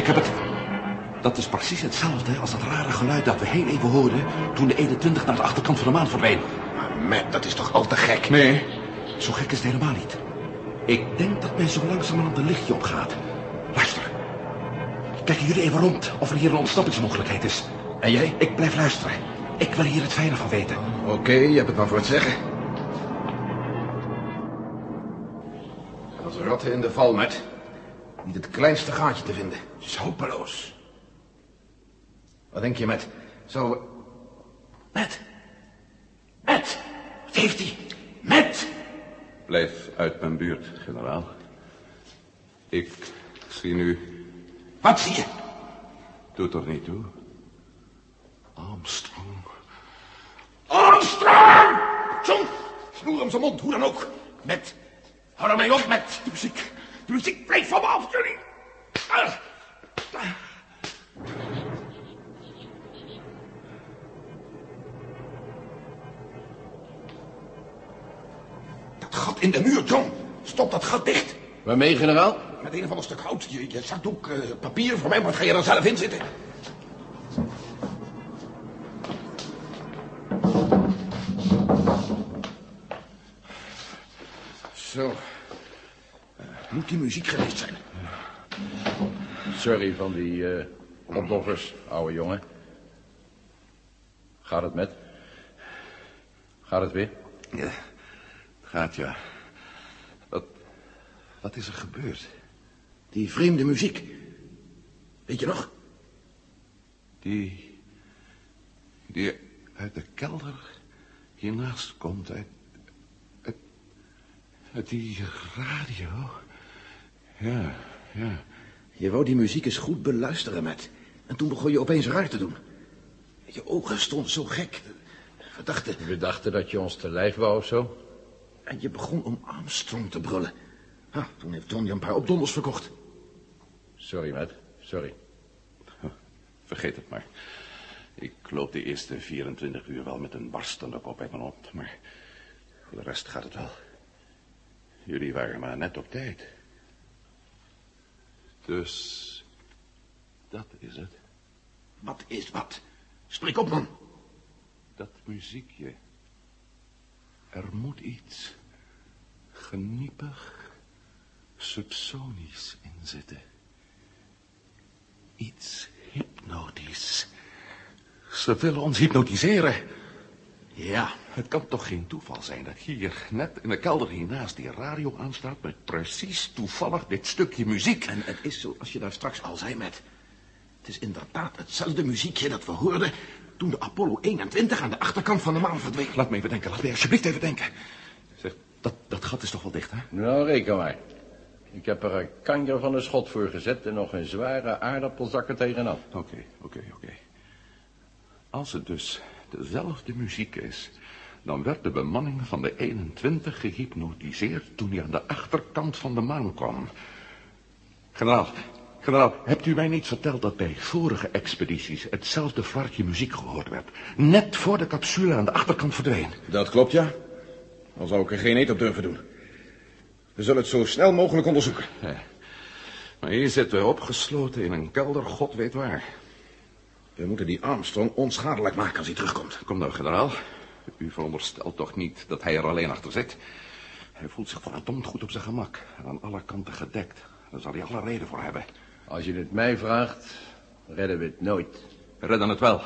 Ik heb het. Dat is precies hetzelfde als dat rare geluid dat we heel even hoorden... toen de 21 naar de achterkant van de maan verdween. Maar Matt, dat is toch al te gek? Nee, zo gek is het helemaal niet. Ik denk dat men zo langzamerhand een lichtje opgaat. Luister. Kijken jullie even rond of er hier een ontsnappingsmogelijkheid is. En jij? Ik blijf luisteren. Ik wil hier het fijne van weten. Oké, je hebt het maar voor het zeggen. Als ratten in de val, Matt. Niet het kleinste gaatje te vinden. Het is hopeloos. Wat denk je, Matt? Zo... Matt? Matt? Wat heeft hij? Matt? Blijf uit mijn buurt, generaal. Ik zie nu... Wat zie je? Doet er niet toe. Armstrong. Armstrong! John, snoer hem zijn mond, hoe dan ook. Met, hou ermee op met de muziek. Muziek blijft van me af, jullie. Ah. Dat gat in de muur, John. Stop dat gat dicht. Waarmee, generaal? Met een of ander stuk hout. Je, je zakdoek, eh, papier. Voor mij wat ga je er zelf in zitten. Die muziek geweest zijn? Sorry van die eh opoffers, ouwe jongen. Gaat het met? Gaat het weer? Ja, het gaat ja. Wat, wat is er gebeurd? Die vreemde muziek. Weet je nog? Die... Die uit de kelder hiernaast komt. Uit... Uit, uit die radio. Ja, ja. Je wou die muziek eens goed beluisteren, Matt. En toen begon je opeens raar te doen. Je ogen stonden zo gek. We dachten... We dachten dat je ons te lijf wou of zo. En je begon om Armstrong te brullen. Ha, toen heeft John je een paar opdonders verkocht. Sorry, Matt. Sorry. Vergeet het maar. Ik loop de eerste 24 uur wel met een barstende kop uit mijn mond, maar voor de rest gaat het wel. Jullie waren maar net op tijd. Dus dat is het. Wat is wat? Spreek op, man. Dat muziekje. Er moet iets geniepig, subsonisch in zitten. Iets hypnotisch. Ze willen ons hypnotiseren. Ja, Het kan toch geen toeval zijn dat hier, net in de kelder hiernaast, die radio aanstaat... met precies toevallig dit stukje muziek. en het is zoals je daar straks al zei, Matt. Het is inderdaad hetzelfde muziekje dat we hoorden... toen de Apollo 21 aan de achterkant van de maan verdween. Laat me even denken, laat me alsjeblieft even denken. Zeg, dat, dat gat is toch wel dicht, hè? Nou, reken maar. Ik heb er een kanjer van een schot voor gezet en nog een zware aardappelzak er tegenaf. Oké, oké, oké. Als het dus dezelfde muziek is... dan werd de bemanning van de 21 gehypnotiseerd... toen hij aan de achterkant van de maan kwam. Generaal, generaal, hebt u mij niet verteld... dat bij vorige expedities hetzelfde flartje muziek gehoord werd? Net voor de capsule aan de achterkant verdween. Dat klopt, ja. Dan zou ik er geen eet op durven doen. We zullen het zo snel mogelijk onderzoeken. Maar hier zitten we opgesloten in een kelder, god weet waar. We moeten die Armstrong onschadelijk maken als hij terugkomt. Kom nou, generaal. U veronderstelt toch niet dat hij er alleen achter zit? Hij voelt zich verdomd goed op zijn gemak. en Aan alle kanten gedekt. Daar zal hij alle reden voor hebben. Als je het mij vraagt, redden we het nooit. We redden het wel.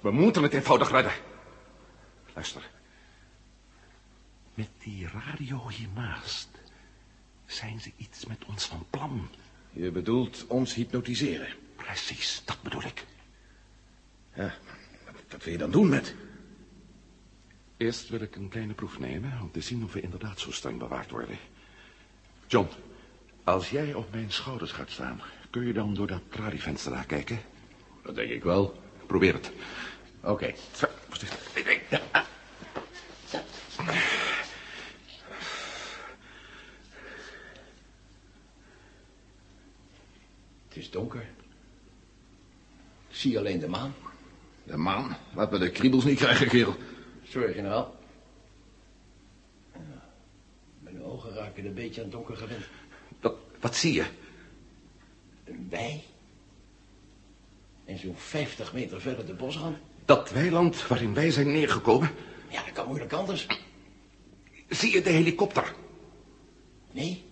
We moeten het eenvoudig redden. Luister. Met die radio hiernaast Zijn ze iets met ons van plan? Je bedoelt ons hypnotiseren. Precies, dat bedoel ik. Ja, wat wil je dan doen met? Eerst wil ik een kleine proef nemen om te zien of we inderdaad zo streng bewaard worden. John, als jij op mijn schouders gaat staan, kun je dan door dat tralievenster daar kijken? Dat denk ik wel. Probeer het. Oké. Zo, voorzichtig. Het is donker. Ik zie alleen de maan. De maan. Laat we de kriebels niet krijgen, kerel. Sorry, generaal. Mijn ogen raken een beetje aan het donker gewend. Wat, wat zie je? Een wei. En zo'n 50 meter verder de bosrand. Dat weiland waarin wij zijn neergekomen. Ja, dat kan moeilijk anders. Zie je de helikopter? Nee.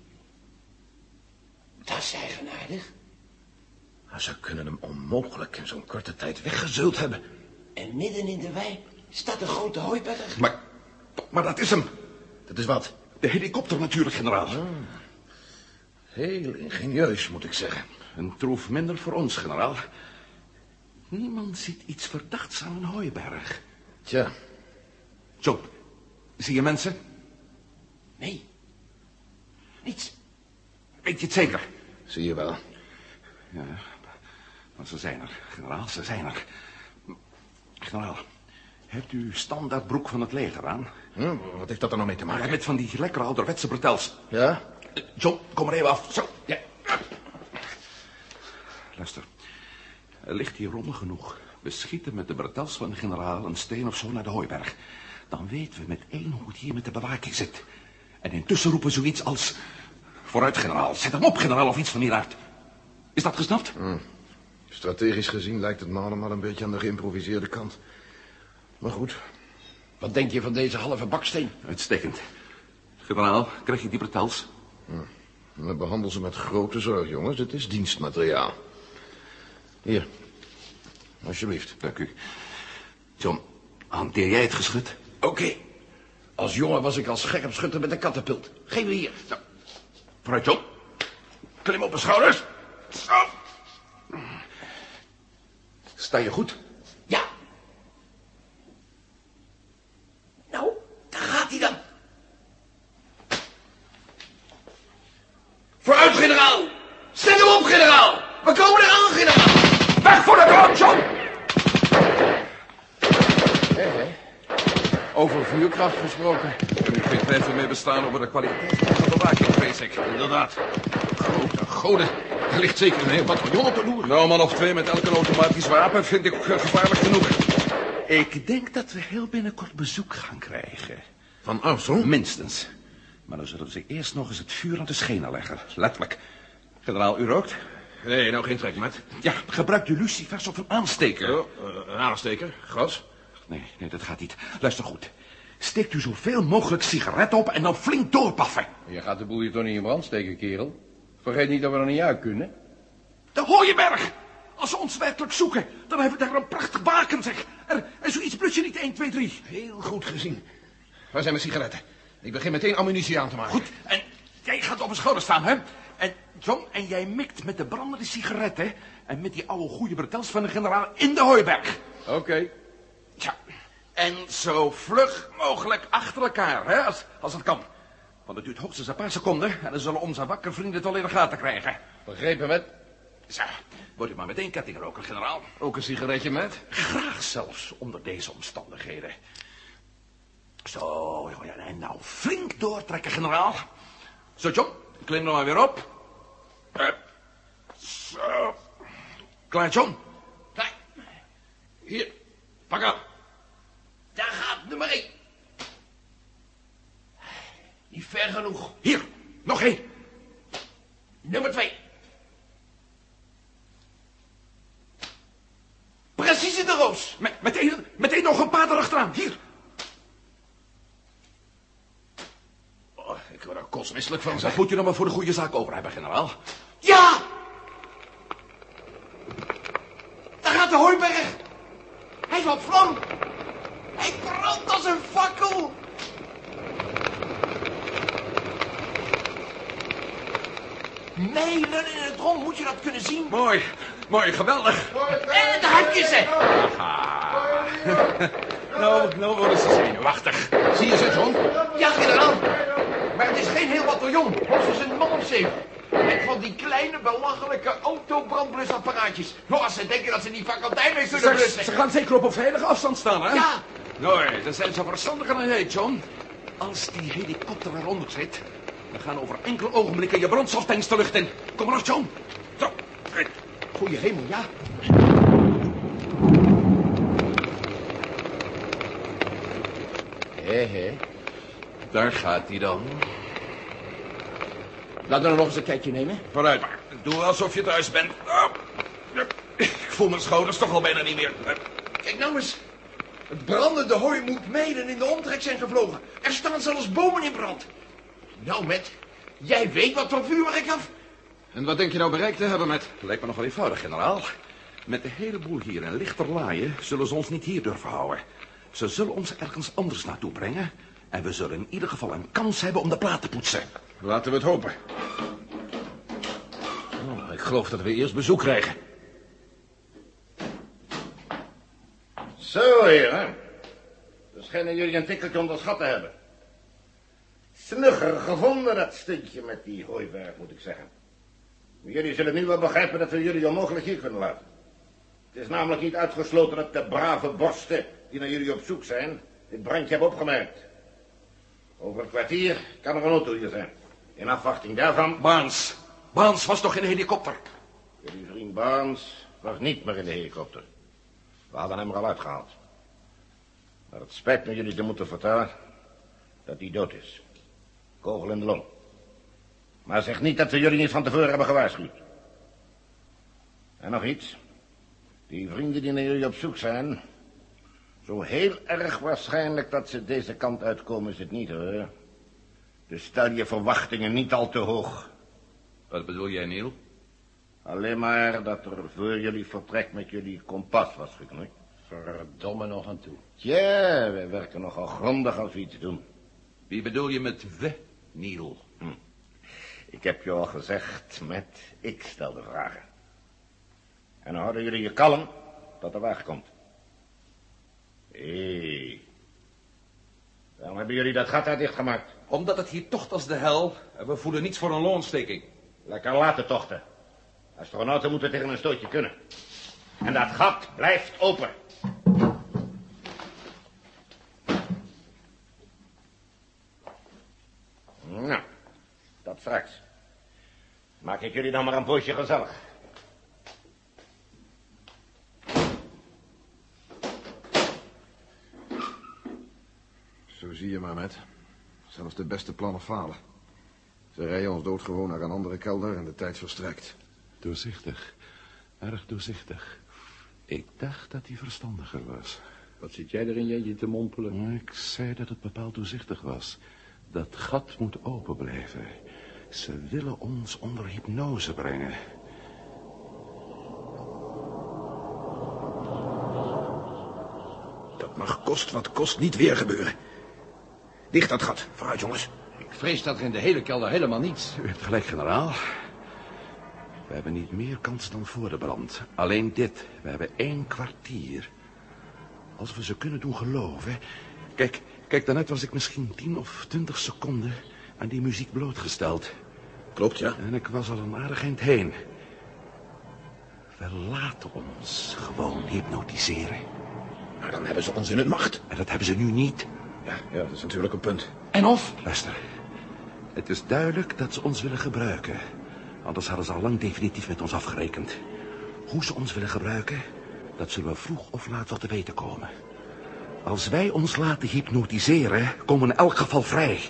Dat is eigenaardig. Maar ze kunnen hem onmogelijk in zo'n korte tijd weggezult hebben. En midden in de wei staat een grote hooiberg. Maar, maar dat is hem. Dat is wat? De helikopter natuurlijk, generaal. Heel ingenieus, moet ik zeggen. Een troef minder voor ons, generaal. Niemand ziet iets verdachts aan een hooiberg. Tja, John, zie je mensen? Nee. Niets. Weet je het zeker? zie je wel. Ja, maar ze zijn er, generaal, ze zijn er. Generaal, hebt u standaardbroek van het leger aan? Hm, wat heeft dat er nou mee te maken? met van die lekkere ouderwetse bretels. Ja? John, kom er even af. Zo, ja. Luister, er ligt hier rommel genoeg. We schieten met de bretels van de generaal een steen of zo naar de hooiberg. Dan weten we met één hoe het hier met de bewaking zit. En intussen roepen we zoiets als... Vooruit, generaal. Zet hem op, generaal, of iets van hieruit. Is dat gesnapt? Strategisch gezien lijkt het me allemaal een beetje aan de geïmproviseerde kant. Maar goed, Wat denk je van deze halve baksteen? Uitstekend. Generaal, krijg je die bretels? we behandelen ze met grote zorg, jongens. Het is dienstmateriaal. Hier, alsjeblieft. Dank u. John, hanteer jij het geschut? Oké. Als jongen was ik als scherpschutter met een katapult. Geef me hier. Zo. Vooruit, John. Klim op mijn schouders. Zo. Sta je goed? Ja. Nou, daar gaat hij dan. Vooruit, generaal. Stel hem op, generaal. We komen eraan, generaal. Weg voor de brand, John! Over vuurkracht gesproken. Er moet geen twijfel meer bestaan over de kwaliteit van de bewaking, vrees ik. Inderdaad. Grote goden. Er ligt zeker een heel bataljon op de loer. Nou, man of twee met elk een automatisch wapen vind ik gevaarlijk genoeg. Ik denk dat we heel binnenkort bezoek gaan krijgen. Van Armstrong? Minstens. Maar dan zullen ze eerst nog eens het vuur aan de schenen leggen. Letterlijk. Generaal, u rookt? Nee, nou geen trek met. Ja, gebruikt u lucifers of een aansteker? Oh, eh, een aansteker, gas. Nee, nee, dat gaat niet. Luister goed. Steekt u zoveel mogelijk sigaretten op en dan flink doorpaffen. Je gaat de boel hier toch niet in brand steken, kerel? Vergeet niet dat we er niet uit kunnen. De Hooienberg! Als ze ons werkelijk zoeken, dan hebben we daar een prachtig baken, zeg. Er, en zoiets blus je niet 1, 2, 3. Heel goed gezien. Waar zijn mijn sigaretten? Ik begin meteen ammunitie aan te maken. Goed, en jij gaat op mijn schouder staan, hè? En John, en jij mikt met de brandende sigaretten... en met die oude goede bretels van de generaal in de Hooiberg. Oké. Tja, en zo vlug mogelijk achter elkaar, hè, als, als het kan. Want het duurt hoogstens een paar seconden... en dan zullen onze wakker vrienden het al in de gaten krijgen. Begrepen, met? Zo, wordt u maar meteen kettingroker, generaal. Ook een sigaretje met? Graag zelfs onder deze omstandigheden. Zo, ja, en nou flink doortrekken, generaal. Zo, John, klim er maar weer op. Eh, zo. Klaar, John? Kijk, Hier, pak aan. daar gaat nummer één. Niet ver genoeg. Hier, nog één. Nummer twee. Precies in de roos. Met, meteen, meteen nog een paar erachteraan. Hier. Oh, ik word er kostmisselijk van, Dat moet je dan maar voor de goede zaak over hebben, generaal. Ja! Daar gaat de hooiberg. Hij loopt vlam. Hij brandt als een fakkel. Mijlen in het rond moet je dat kunnen zien. Mooi, mooi, geweldig. En daar heb je ze. Nou, nou worden ze zenuwachtig. Zie je ze, John? Ja, generaal. Maar het is geen heel bataljon. Hoogstens een man of zeven. En van die kleine, belachelijke autobrandblusapparaatjes. Nou, als ze denken dat ze die vakantijn mee Ze, blussen. ze gaan zeker op een veilige afstand staan, hè? Ja. Nee, dan zijn ze verstandiger dan jij, John. Als die helikopter eronder zit, dan gaan over enkele ogenblikken je brandstoftanks de lucht in. Kom maar op, John. Zo. Goeie hemel, ja. Hé, hé. Daar gaat hij dan. Laten we nog eens een kijkje nemen. Vooruit maar. Doe alsof je thuis bent. Oh. Ik voel mijn schouders toch al bijna niet meer. Kijk nou eens. Het brandende hooi moet mijlen in de omtrek zijn gevlogen. Er staan zelfs bomen in brand. Nou, Met, jij weet wat voor vuurwerk af. En wat denk je nou bereikt te hebben met... Lijkt me nogal eenvoudig, generaal. Met de hele boel hier in lichterlaaien zullen ze ons niet hier durven houden. Ze zullen ons ergens anders naartoe brengen. En we zullen in ieder geval een kans hebben om de plaat te poetsen. Laten we het hopen. Oh, ik geloof dat we eerst bezoek krijgen. Zo, heren. Dan schijnen jullie een tikkeltje onderschat te hebben. Snugger gevonden, dat stuntje met die hooiberg, moet ik zeggen. Jullie zullen nu wel begrijpen dat we jullie onmogelijk hier kunnen laten. Het is namelijk niet uitgesloten dat de brave borsten die naar jullie op zoek zijn, dit brandje hebben opgemerkt. Over een kwartier kan er een auto hier zijn. In afwachting daarvan, Baans. Baans was toch in een helikopter? jullie vriend Barnes was niet meer in de helikopter. We hadden hem er al uitgehaald. Maar het spijt me jullie te moeten vertellen dat hij dood is. Kogel in de long. Maar zeg niet dat we jullie niet van tevoren hebben gewaarschuwd. En nog iets. Die vrienden die naar jullie op zoek zijn... zo heel erg waarschijnlijk dat ze deze kant uitkomen is het niet, hoor. Dus stel je verwachtingen niet al te hoog. Wat bedoel jij, Neil? Alleen maar dat er voor jullie vertrek met jullie kompas was geknoeid. Verdomme nog aan toe. Tja, wij werken nogal grondig als we iets doen. Wie bedoel je met we, Neil? Ik heb je al gezegd, met ik stel de vragen. En dan houden jullie je kalm tot de wagen komt. Hé. Waarom hebben jullie dat gat daar dichtgemaakt? Omdat het hier tocht als de hel en we voelen niets voor een loonsteking. Lekker laten tochten. Astronauten moeten tegen een stootje kunnen. En dat gat blijft open. Nou, dat straks. Maak ik jullie dan maar een poosje gezellig. Zo zie je maar, met. Zelfs de beste plannen falen. Ze rijden ons doodgewoon naar een andere kelder en de tijd verstrijkt. Doorzichtig. Erg doorzichtig. Ik dacht dat hij verstandiger was. Wat zit jij er in je te mompelen? Ik zei dat het bepaald doorzichtig was. Dat gat moet open blijven. Ze willen ons onder hypnose brengen. Dat mag kost wat kost niet weer gebeuren. Dicht dat gat. Vooruit, jongens. Ik vrees dat er in de hele kelder helemaal niets... U hebt gelijk, generaal. We hebben niet meer kans dan voor de brand. Alleen dit. We hebben één kwartier. Als we ze kunnen doen geloven... Kijk, kijk, daarnet was ik misschien tien of twintig seconden aan die muziek blootgesteld. Klopt, ja. En ik was al een aardig eind heen. We laten ons gewoon hypnotiseren. Maar dan hebben ze ons in het macht. En dat hebben ze nu niet. Ja, ja, dat is natuurlijk een punt. En of? Luister. Het is duidelijk dat ze ons willen gebruiken. Anders hadden ze al lang definitief met ons afgerekend. Hoe ze ons willen gebruiken, dat zullen we vroeg of laat wel te weten komen. Als wij ons laten hypnotiseren, komen we in elk geval vrij.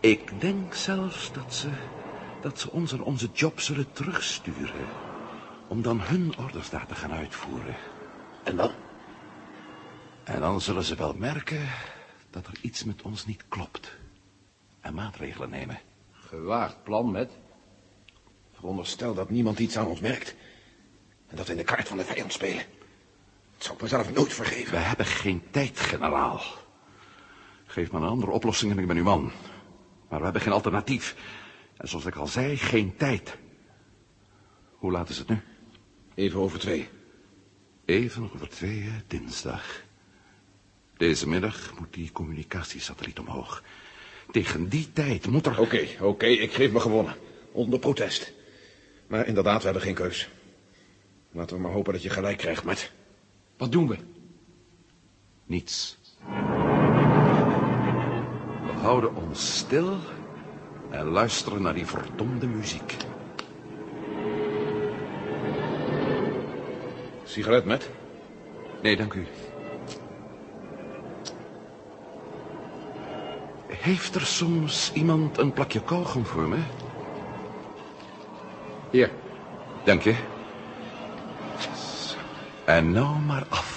Ik denk zelfs dat ze, dat ze ons en onze job zullen terugsturen. Om dan hun orders daar te gaan uitvoeren. En dan? En dan zullen ze wel merken dat er iets met ons niet klopt. En maatregelen nemen. Gewaagd plan met... Veronderstel dat niemand iets aan ons merkt. En dat we in de kaart van de vijand spelen. Dat zou ik mezelf nooit vergeven. We hebben geen tijd, generaal. Geef me een andere oplossing en ik ben uw man. Maar we hebben geen alternatief. En zoals ik al zei, geen tijd. Hoe laat is het nu? Even over twee. Even over tweeën, dinsdag. Deze middag moet die communicatiesatelliet omhoog. Tegen die tijd moet er... Oké, oké, ik geef me gewonnen. Onder protest. Maar inderdaad, we hebben geen keus. Laten we maar hopen dat je gelijk krijgt, Matt. Wat doen we? Niets. Houden ons stil en luisteren naar die verdomde muziek. Sigaret, Matt? Nee, dank u. Heeft er soms iemand een plakje kauwgom voor me? Hier. Dank je. En nou maar af.